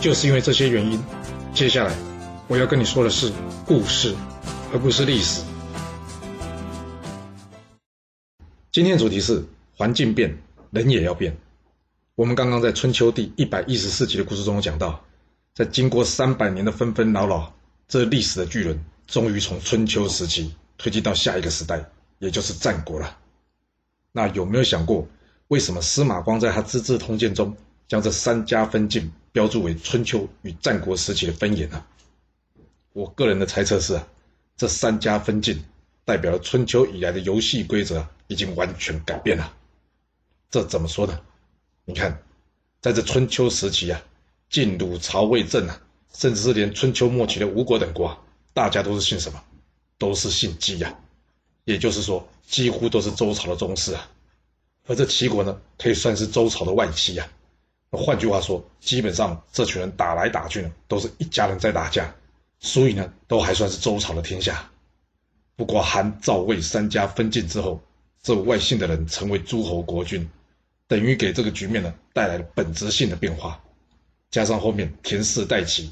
就是因为这些原因，接下来我要跟你说的是故事，而不是历史。今天的主题是环境变，人也要变。我们刚刚在春秋第一百一十四集的故事中讲到，在经过三百年的纷纷扰扰，这历史的巨轮终于从春秋时期推进到下一个时代，也就是战国了。那有没有想过，为什么司马光在他《资治通鉴》中将这三家分晋？标注为春秋与战国时期的分野呢？我个人的猜测是啊，这三家分晋代表了春秋以来的游戏规则已经完全改变了。这怎么说呢？你看，在这春秋时期啊，晋、鲁、曹、魏、郑啊，甚至是连春秋末期的吴国等国啊，大家都是姓什么？都是姓姬呀。也就是说，几乎都是周朝的宗室啊。而这齐国呢，可以算是周朝的外戚呀。换句话说，基本上这群人打来打去呢，都是一家人在打架，所以呢，都还算是周朝的天下。不过韩、赵、魏三家分晋之后，这外姓的人成为诸侯国君，等于给这个局面呢带来了本质性的变化。加上后面田氏代齐，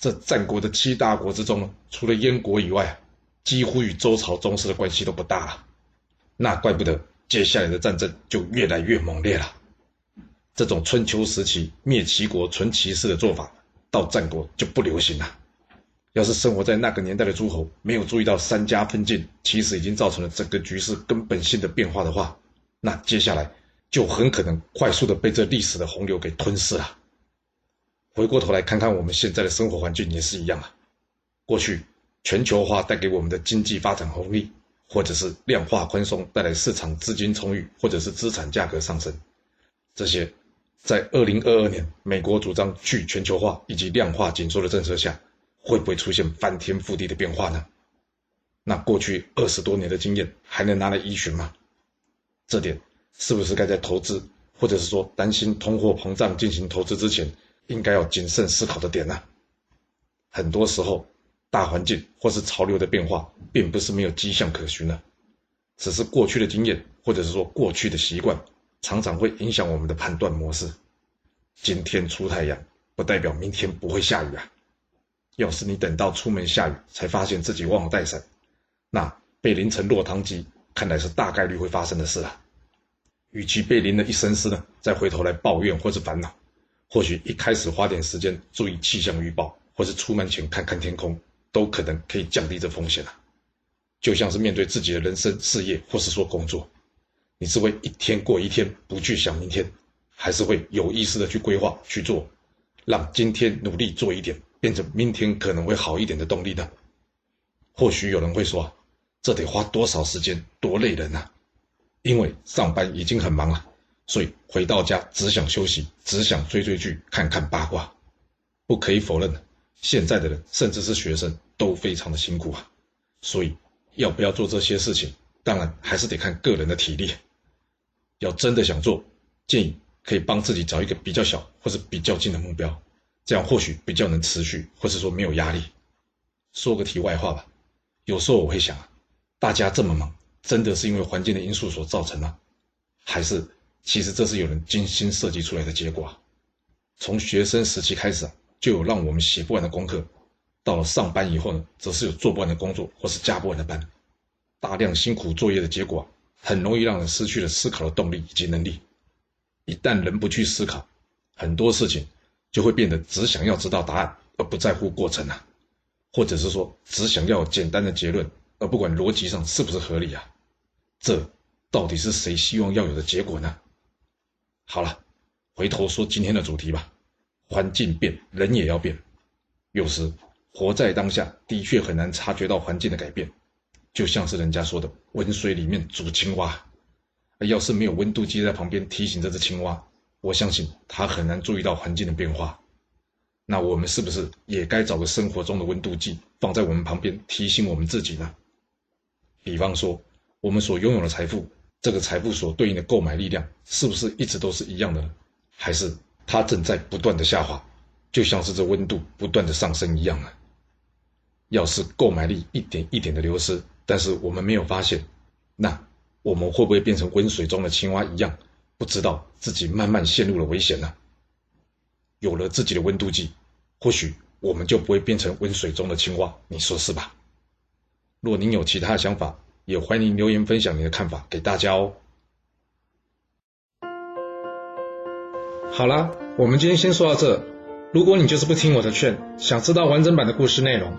这战国的七大国之中呢，除了燕国以外，几乎与周朝宗室的关系都不大了。那怪不得接下来的战争就越来越猛烈了。这种春秋时期灭齐国、存其氏的做法，到战国就不流行了。要是生活在那个年代的诸侯没有注意到三家分晋其实已经造成了整个局势根本性的变化的话，那接下来就很可能快速的被这历史的洪流给吞噬了。回过头来看看我们现在的生活环境也是一样啊。过去全球化带给我们的经济发展红利，或者是量化宽松带来市场资金充裕，或者是资产价格上升，这些。在二零二二年，美国主张去全球化以及量化紧缩的政策下，会不会出现翻天覆地的变化呢？那过去二十多年的经验还能拿来依循吗？这点是不是该在投资，或者是说担心通货膨胀进行投资之前，应该要谨慎思考的点呢？很多时候，大环境或是潮流的变化，并不是没有迹象可循的，只是过去的经验，或者是说过去的习惯。常常会影响我们的判断模式。今天出太阳，不代表明天不会下雨啊。要是你等到出门下雨才发现自己忘了带伞，那被淋成落汤鸡，看来是大概率会发生的事了。与其被淋了一身湿呢，再回头来抱怨或是烦恼，或许一开始花点时间注意气象预报，或是出门前看看天空，都可能可以降低这风险啊。就像是面对自己的人生、事业，或是说工作。你是会一天过一天不去想明天，还是会有意识的去规划去做，让今天努力做一点，变成明天可能会好一点的动力呢？或许有人会说，这得花多少时间，多累人啊！因为上班已经很忙了，所以回到家只想休息，只想追追剧，看看八卦。不可以否认，现在的人甚至是学生都非常的辛苦啊。所以要不要做这些事情，当然还是得看个人的体力。要真的想做，建议可以帮自己找一个比较小或是比较近的目标，这样或许比较能持续，或是说没有压力。说个题外话吧，有时候我会想啊，大家这么忙，真的是因为环境的因素所造成吗？还是其实这是有人精心设计出来的结果啊？从学生时期开始啊，就有让我们写不完的功课，到了上班以后呢，则是有做不完的工作或是加不完的班，大量辛苦作业的结果。很容易让人失去了思考的动力以及能力。一旦人不去思考，很多事情就会变得只想要知道答案，而不在乎过程啊，或者是说只想要简单的结论，而不管逻辑上是不是合理啊。这到底是谁希望要有的结果呢？好了，回头说今天的主题吧。环境变，人也要变。有时活在当下的确很难察觉到环境的改变。就像是人家说的，温水里面煮青蛙，要是没有温度计在旁边提醒这只青蛙，我相信它很难注意到环境的变化。那我们是不是也该找个生活中的温度计放在我们旁边，提醒我们自己呢？比方说，我们所拥有的财富，这个财富所对应的购买力量，是不是一直都是一样的？还是它正在不断的下滑，就像是这温度不断的上升一样呢？要是购买力一点一点的流失，但是我们没有发现，那我们会不会变成温水中的青蛙一样，不知道自己慢慢陷入了危险呢？有了自己的温度计，或许我们就不会变成温水中的青蛙，你说是吧？若您有其他的想法，也欢迎留言分享你的看法给大家哦。好啦，我们今天先说到这。如果你就是不听我的劝，想知道完整版的故事内容，